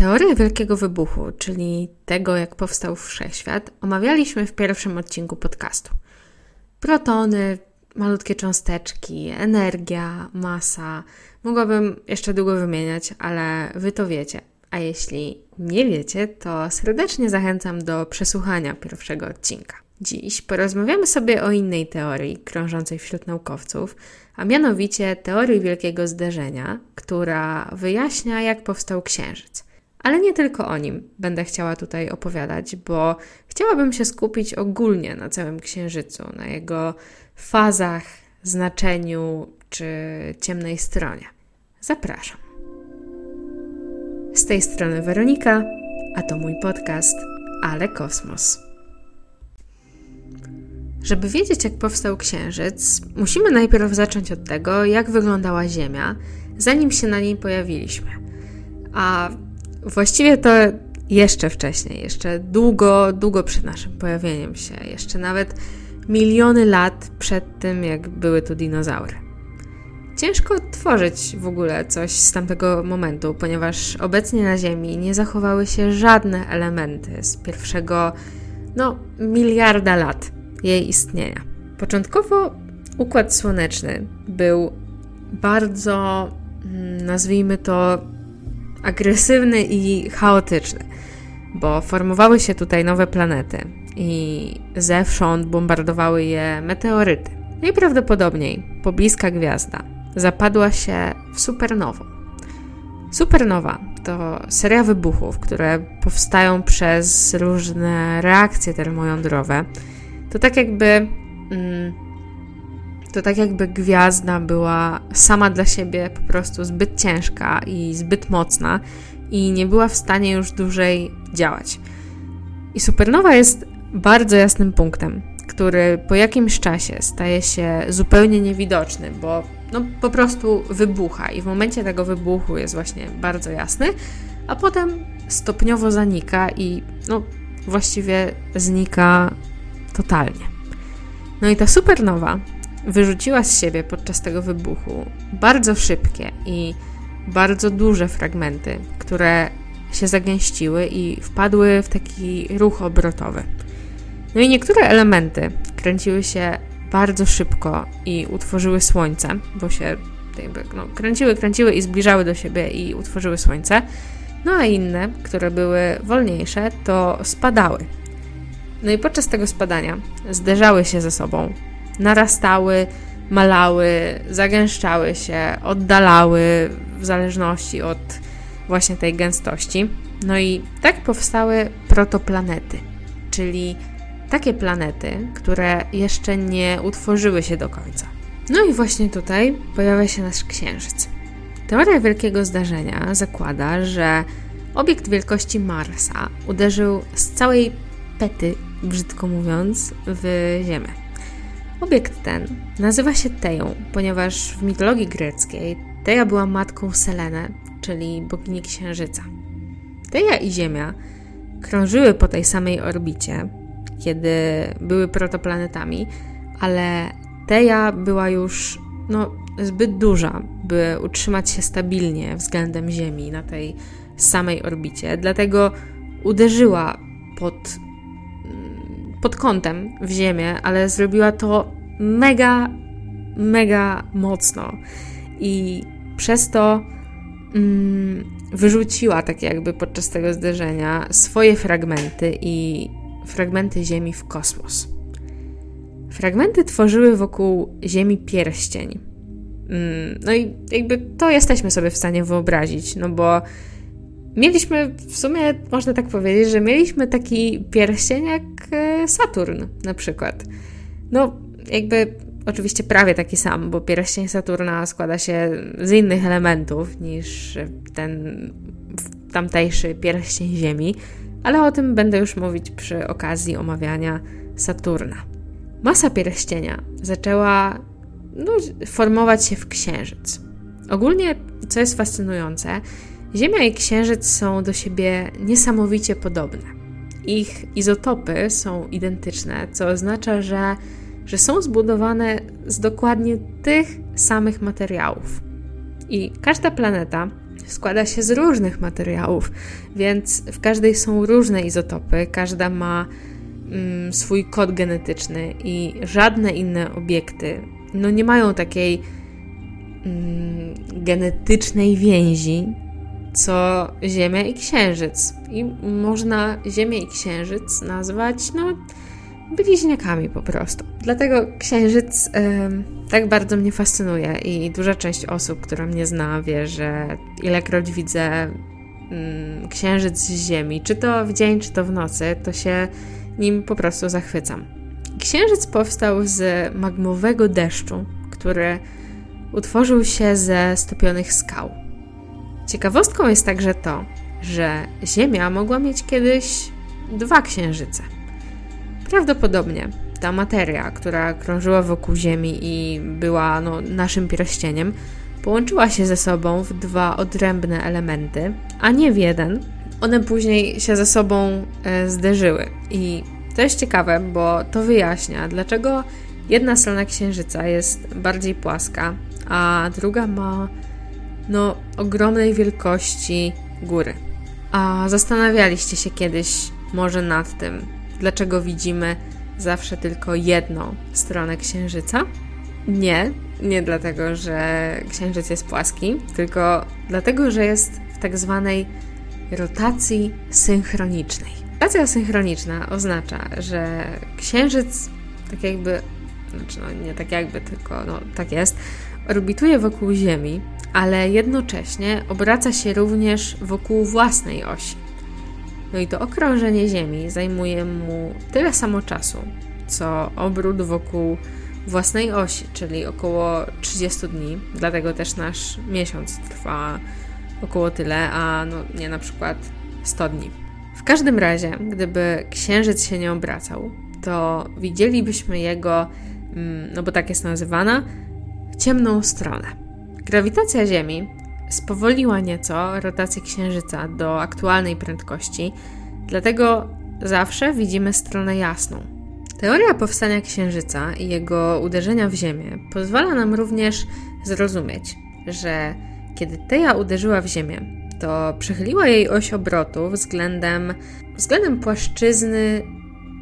Teorię Wielkiego Wybuchu, czyli tego, jak powstał wszechświat, omawialiśmy w pierwszym odcinku podcastu. Protony, malutkie cząsteczki, energia, masa. Mogłabym jeszcze długo wymieniać, ale wy to wiecie. A jeśli nie wiecie, to serdecznie zachęcam do przesłuchania pierwszego odcinka. Dziś porozmawiamy sobie o innej teorii krążącej wśród naukowców, a mianowicie teorii wielkiego zderzenia, która wyjaśnia, jak powstał Księżyc. Ale nie tylko o nim będę chciała tutaj opowiadać, bo chciałabym się skupić ogólnie na całym Księżycu, na jego fazach, znaczeniu czy ciemnej stronie. Zapraszam. Z tej strony Weronika, a to mój podcast Ale Kosmos. Żeby wiedzieć, jak powstał Księżyc, musimy najpierw zacząć od tego, jak wyglądała Ziemia, zanim się na niej pojawiliśmy. A właściwie to jeszcze wcześniej, jeszcze długo, długo przed naszym pojawieniem się, jeszcze nawet miliony lat przed tym, jak były tu dinozaury. Ciężko tworzyć w ogóle coś z tamtego momentu, ponieważ obecnie na Ziemi nie zachowały się żadne elementy z pierwszego, no, miliarda lat jej istnienia. Początkowo układ słoneczny był bardzo, mm, nazwijmy to, agresywny i chaotyczny, bo formowały się tutaj nowe planety i zewsząd bombardowały je meteoryty. Najprawdopodobniej pobliska gwiazda zapadła się w supernową. Supernowa to seria wybuchów, które powstają przez różne reakcje termojądrowe. To tak jakby. Mm, to tak jakby gwiazda była sama dla siebie po prostu zbyt ciężka i zbyt mocna i nie była w stanie już dłużej działać. I supernowa jest bardzo jasnym punktem, który po jakimś czasie staje się zupełnie niewidoczny, bo no, po prostu wybucha i w momencie tego wybuchu jest właśnie bardzo jasny, a potem stopniowo zanika i no, właściwie znika totalnie. No i ta supernowa wyrzuciła z siebie podczas tego wybuchu bardzo szybkie i bardzo duże fragmenty, które się zagęściły i wpadły w taki ruch obrotowy. No i niektóre elementy kręciły się bardzo szybko i utworzyły słońce, bo się jakby, no, kręciły, kręciły i zbliżały do siebie i utworzyły słońce. No a inne, które były wolniejsze, to spadały. No i podczas tego spadania zderzały się ze sobą, narastały, malały, zagęszczały się, oddalały w zależności od właśnie tej gęstości. No i tak powstały protoplanety, czyli takie planety, które jeszcze nie utworzyły się do końca. No i właśnie tutaj pojawia się nasz Księżyc. Teoria wielkiego zdarzenia zakłada, że obiekt wielkości Marsa uderzył z całej pety, brzydko mówiąc, w Ziemię. Obiekt ten nazywa się Teją, ponieważ w mitologii greckiej Teja była matką Selene, czyli bogini Księżyca. Teja i Ziemia krążyły po tej samej orbicie, kiedy były protoplanetami, ale Teja była już no, zbyt duża, by utrzymać się stabilnie względem Ziemi na tej samej orbicie. Dlatego uderzyła pod, pod kątem w Ziemię, ale zrobiła to mega, mega mocno. I przez to mm, wyrzuciła, tak jakby podczas tego zderzenia, swoje fragmenty i fragmenty Ziemi w kosmos. Fragmenty tworzyły wokół Ziemi pierścień. Mm, no i jakby to jesteśmy sobie w stanie wyobrazić, no bo mieliśmy w sumie, można tak powiedzieć, że mieliśmy taki pierścień jak e, Saturn na przykład. No, jakby oczywiście prawie taki sam, bo pierścień Saturna składa się z innych elementów niż ten tamtejszy pierścień Ziemi, ale o tym będę już mówić przy okazji omawiania Saturna. Masa pierścienia zaczęła no, formować się w księżyc. Ogólnie, co jest fascynujące, Ziemia i księżyc są do siebie niesamowicie podobne. Ich izotopy są identyczne, co oznacza, że, że są zbudowane z dokładnie tych samych materiałów. I każda planeta składa się z różnych materiałów, więc w każdej są różne izotopy, każda ma mm, swój kod genetyczny i żadne inne obiekty no nie mają takiej mm, genetycznej więzi co Ziemia i Księżyc. I można Ziemię i Księżyc nazwać, no, bliźniakami po prostu. Dlatego Księżyc tak bardzo mnie fascynuje i duża część osób, która mnie zna, wie, że ilekroć widzę y, Księżyc z Ziemi, czy to w dzień, czy to w nocy, to się nim po prostu zachwycam. Księżyc powstał z magmowego deszczu, który utworzył się ze stopionych skał. Ciekawostką jest także to, że Ziemia mogła mieć kiedyś dwa księżyce. Prawdopodobnie ta materia, która krążyła wokół Ziemi i była no, naszym pierścieniem, połączyła się ze sobą w dwa odrębne elementy, a nie w jeden. One później się ze sobą e, zderzyły. I to jest ciekawe, bo to wyjaśnia, dlaczego jedna strona księżyca jest bardziej płaska, a druga ma no, ogromnej wielkości góry. A zastanawialiście się kiedyś może nad tym, dlaczego widzimy zawsze tylko jedną stronę księżyca? Nie, nie dlatego, że księżyc jest płaski, tylko dlatego, że jest w tak zwanej rotacji synchronicznej. Rotacja synchroniczna oznacza, że księżyc tak jakby, znaczy no nie tak jakby, tylko no tak jest, orbituje wokół Ziemi, ale jednocześnie obraca się również wokół własnej osi. No i to okrążenie Ziemi zajmuje mu tyle samo czasu, co obrót wokół własnej osi, czyli około 30 dni, dlatego też nasz miesiąc trwa około tyle, a no nie na przykład 100 dni. W każdym razie, gdyby księżyc się nie obracał, to widzielibyśmy jego, mm, no bo tak jest nazywana, ciemną stronę. Grawitacja Ziemi spowoliła nieco rotację Księżyca do aktualnej prędkości, dlatego zawsze widzimy stronę jasną. Teoria powstania Księżyca i jego uderzenia w Ziemię pozwala nam również zrozumieć, że kiedy Teja uderzyła w Ziemię, to przechyliła jej oś obrotu względem, względem płaszczyzny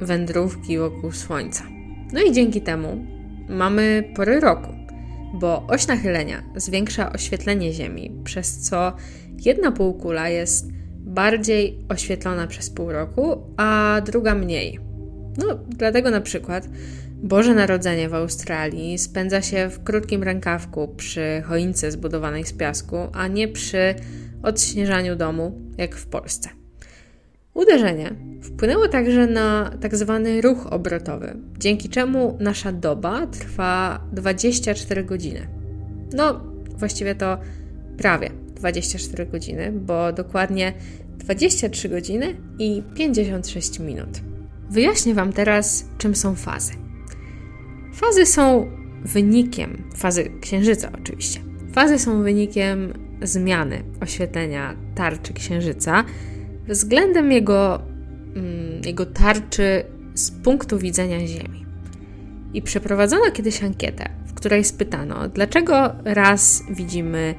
wędrówki wokół Słońca. No i dzięki temu mamy pory roku bo oś nachylenia zwiększa oświetlenie Ziemi, przez co jedna półkula jest bardziej oświetlona przez pół roku, a druga mniej. No, dlatego na przykład Boże Narodzenie w Australii spędza się w krótkim rękawku przy choince zbudowanej z piasku, a nie przy odśnieżaniu domu, jak w Polsce. Uderzenie wpłynęło także na tak zwany ruch obrotowy, dzięki czemu nasza doba trwa 24 godziny. No, właściwie to prawie 24 godziny, bo dokładnie 23 godziny i 56 minut. Wyjaśnię Wam teraz, czym są fazy. Fazy są wynikiem, fazy księżyca oczywiście. Fazy są wynikiem zmiany oświetlenia tarczy księżyca względem jego, jego tarczy z punktu widzenia Ziemi. I przeprowadzono kiedyś ankietę, w której spytano, dlaczego raz widzimy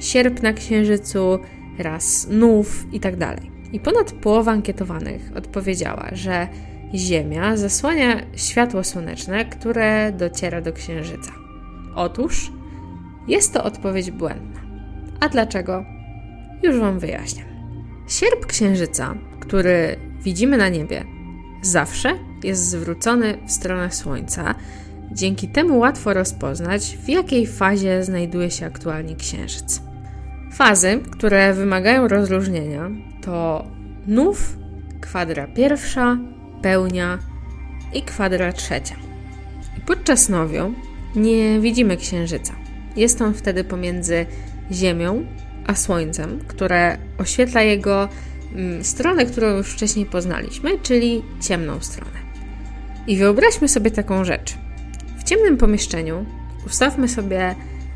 sierp na księżycu, raz nów itd. Tak I ponad połowa ankietowanych odpowiedziała, że Ziemia zasłania światło słoneczne, które dociera do księżyca. Otóż jest to odpowiedź błędna. A dlaczego? Już Wam wyjaśniam. Sierp księżyca, który widzimy na niebie, zawsze jest zwrócony w stronę Słońca. Dzięki temu łatwo rozpoznać, w jakiej fazie znajduje się aktualnie księżyc. Fazy, które wymagają rozróżnienia, to nów, kwadra pierwsza, pełnia i kwadra trzecia. I podczas nowiu nie widzimy księżyca. Jest on wtedy pomiędzy Ziemią a Słońcem, które oświetla jego stronę, którą już wcześniej poznaliśmy, czyli ciemną stronę. I wyobraźmy sobie taką rzecz. W ciemnym pomieszczeniu ustawmy sobie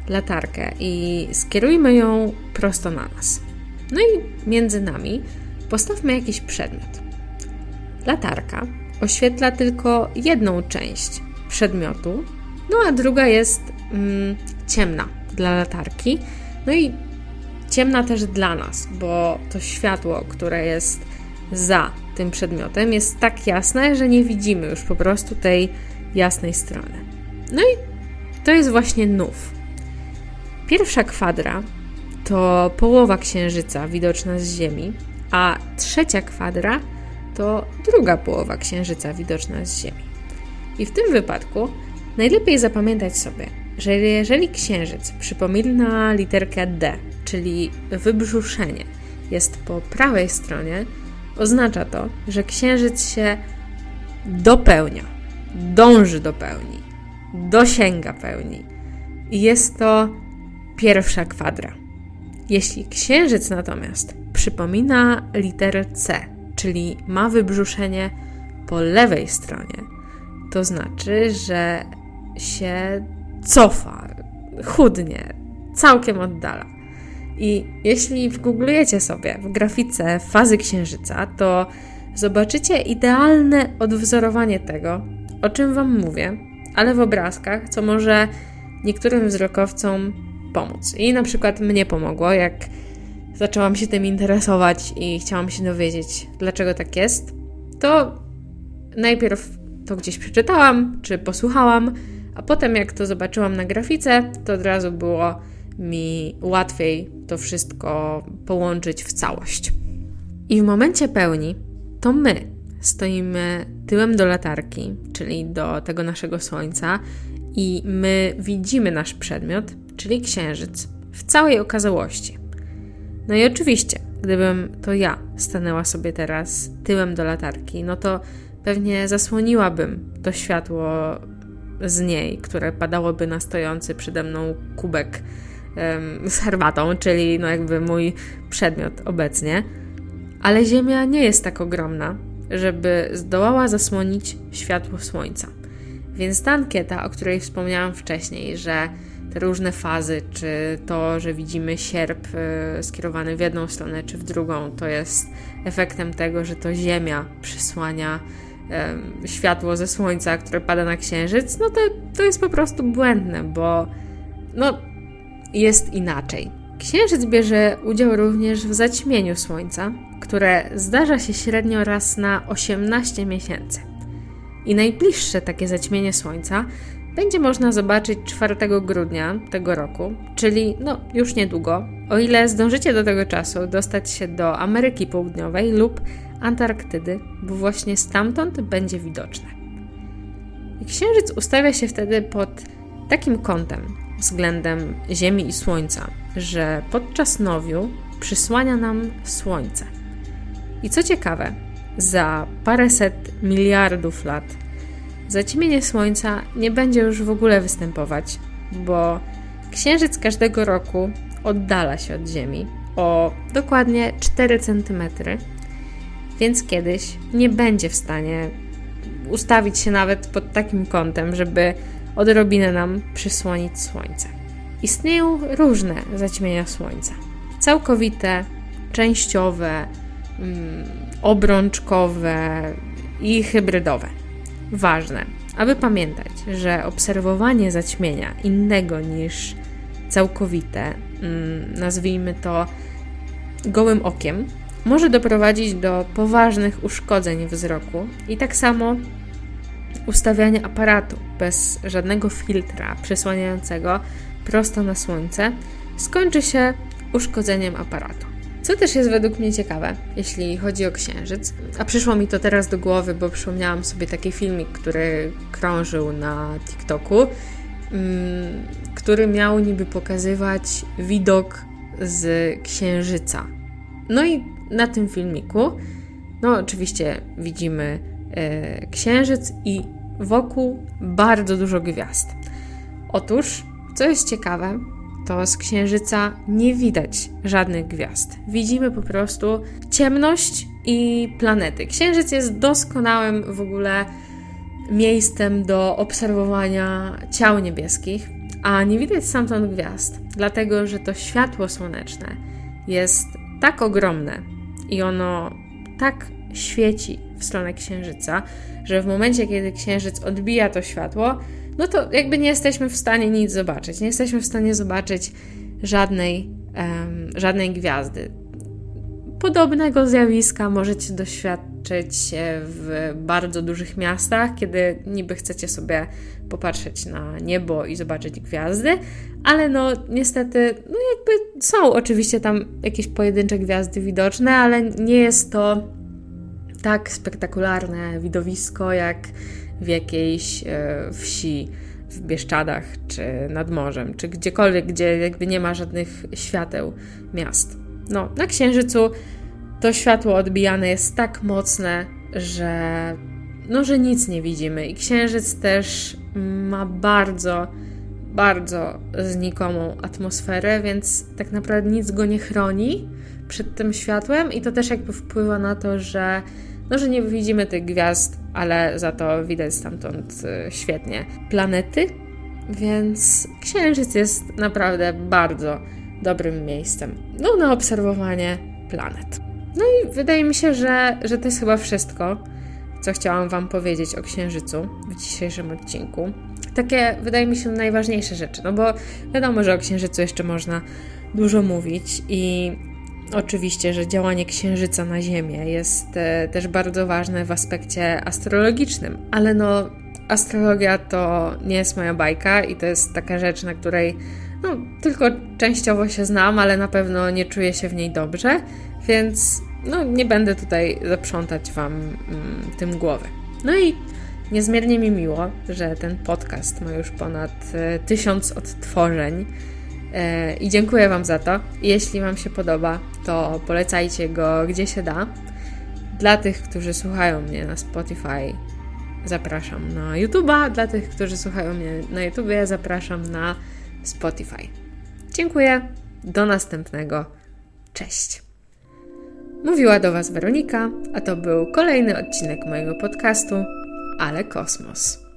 latarkę i skierujmy ją prosto na nas. No i między nami postawmy jakiś przedmiot. Latarka oświetla tylko jedną część przedmiotu, no a druga jest mm, ciemna dla latarki. No i ciemna też dla nas, bo to światło, które jest za tym przedmiotem, jest tak jasne, że nie widzimy już po prostu tej jasnej strony. No i to jest właśnie nów. Pierwsza kwadra to połowa księżyca widoczna z Ziemi, a trzecia kwadra to druga połowa księżyca widoczna z Ziemi. I w tym wypadku najlepiej zapamiętać sobie, że jeżeli księżyc przypomina literkę D, czyli wybrzuszenie, jest po prawej stronie, oznacza to, że księżyc się dopełnia, dąży do pełni, dosięga pełni. I jest to pierwsza kwadra. Jeśli księżyc natomiast przypomina literę C, czyli ma wybrzuszenie po lewej stronie, to znaczy, że się cofa, chudnie, całkiem oddala. I jeśli wgooglujecie sobie w grafice fazy księżyca, to zobaczycie idealne odwzorowanie tego, o czym Wam mówię, ale w obrazkach, co może niektórym wzrokowcom pomóc. I na przykład mnie pomogło, jak zaczęłam się tym interesować i chciałam się dowiedzieć, dlaczego tak jest, to najpierw to gdzieś przeczytałam czy posłuchałam, a potem jak to zobaczyłam na grafice, to od razu było mi łatwiej to wszystko połączyć w całość. I w momencie pełni to my stoimy tyłem do latarki, czyli do tego naszego słońca, i my widzimy nasz przedmiot, czyli księżyc, w całej okazałości. No i oczywiście, gdybym to ja stanęła sobie teraz tyłem do latarki, no to pewnie zasłoniłabym to światło z niej, które padałoby na stojący przede mną kubek um, z herbatą, czyli no jakby mój przedmiot obecnie. Ale Ziemia nie jest tak ogromna, żeby zdołała zasłonić światło Słońca. Więc ta ankieta, o której wspomniałam wcześniej, że te różne fazy, czy to, że widzimy sierp y, skierowany w jedną stronę, czy w drugą, to jest efektem tego, że to Ziemia przysłania światło ze Słońca, które pada na Księżyc, no to, to jest po prostu błędne, bo no, jest inaczej. Księżyc bierze udział również w zaćmieniu Słońca, które zdarza się średnio raz na 18 miesięcy. I najbliższe takie zaćmienie Słońca będzie można zobaczyć 4 grudnia tego roku, czyli no już niedługo, o ile zdążycie do tego czasu dostać się do Ameryki Południowej lub Antarktydy, bo właśnie stamtąd będzie widoczne. Księżyc ustawia się wtedy pod takim kątem względem Ziemi i Słońca, że podczas nowiu przysłania nam Słońce. I co ciekawe, za paręset miliardów lat zaćmienie Słońca nie będzie już w ogóle występować, bo Księżyc każdego roku oddala się od Ziemi o dokładnie 4 cm, więc kiedyś nie będzie w stanie ustawić się nawet pod takim kątem, żeby odrobinę nam przysłonić Słońce. Istnieją różne zaćmienia Słońca. Całkowite, częściowe, mm, obrączkowe i hybrydowe. Ważne, aby pamiętać, że obserwowanie zaćmienia innego niż całkowite, mm, nazwijmy to gołym okiem, może doprowadzić do poważnych uszkodzeń wzroku i tak samo ustawianie aparatu bez żadnego filtra przysłaniającego prosto na słońce skończy się uszkodzeniem aparatu. Co też jest według mnie ciekawe, jeśli chodzi o księżyc, a przyszło mi to teraz do głowy, bo przypomniałam sobie taki filmik, który krążył na TikToku, mm, który miał niby pokazywać widok z księżyca. No i na tym filmiku, no oczywiście widzimy e, księżyc i wokół bardzo dużo gwiazd. Otóż, co jest ciekawe, to z księżyca nie widać żadnych gwiazd. Widzimy po prostu ciemność i planety. Księżyc jest doskonałym w ogóle miejscem do obserwowania ciał niebieskich, a nie widać stamtąd gwiazd, dlatego że to światło słoneczne jest tak ogromne i ono tak świeci w stronę księżyca, że w momencie, kiedy księżyc odbija to światło, no to jakby nie jesteśmy w stanie nic zobaczyć. Nie jesteśmy w stanie zobaczyć żadnej um, żadnej gwiazdy. Podobnego zjawiska możecie doświadczyć w bardzo dużych miastach, kiedy niby chcecie sobie popatrzeć na niebo i zobaczyć gwiazdy, ale no niestety, no jakby są oczywiście tam jakieś pojedyncze gwiazdy widoczne, ale nie jest to tak spektakularne widowisko jak w jakiejś e, wsi w Bieszczadach, czy nad morzem, czy gdziekolwiek, gdzie jakby nie ma żadnych świateł miast. No, na Księżycu to światło odbijane jest tak mocne, że no, że nic nie widzimy. I Księżyc też ma bardzo, bardzo znikomą atmosferę, więc tak naprawdę nic go nie chroni przed tym światłem i to też jakby wpływa na to, że no, że nie widzimy tych gwiazd, ale za to widać stamtąd y, świetnie planety, więc Księżyc jest naprawdę bardzo dobrym miejscem no, na obserwowanie planet. No i wydaje mi się, że, że to jest chyba wszystko, co chciałam Wam powiedzieć o Księżycu w dzisiejszym odcinku. Takie, wydaje mi się, najważniejsze rzeczy, no bo wiadomo, że o Księżycu jeszcze można dużo mówić i Oczywiście, że działanie Księżyca na Ziemię jest e, też bardzo ważne w aspekcie astrologicznym, ale no, astrologia to nie jest moja bajka i to jest taka rzecz, na której no, tylko częściowo się znam, ale na pewno nie czuję się w niej dobrze, więc no, nie będę tutaj zaprzątać Wam mm, tym głowy. No i niezmiernie mi miło, że ten podcast ma już ponad e, tysiąc odtworzeń. E, I dziękuję Wam za to. Jeśli Wam się podoba, to polecajcie go gdzie się da. Dla tych, którzy słuchają mnie na Spotify, zapraszam na YouTube'a. Dla tych, którzy słuchają mnie na YouTubie, zapraszam na Spotify. Dziękuję. Do następnego. Cześć. Mówiła do Was Weronika, a to był kolejny odcinek mojego podcastu Ale Kosmos.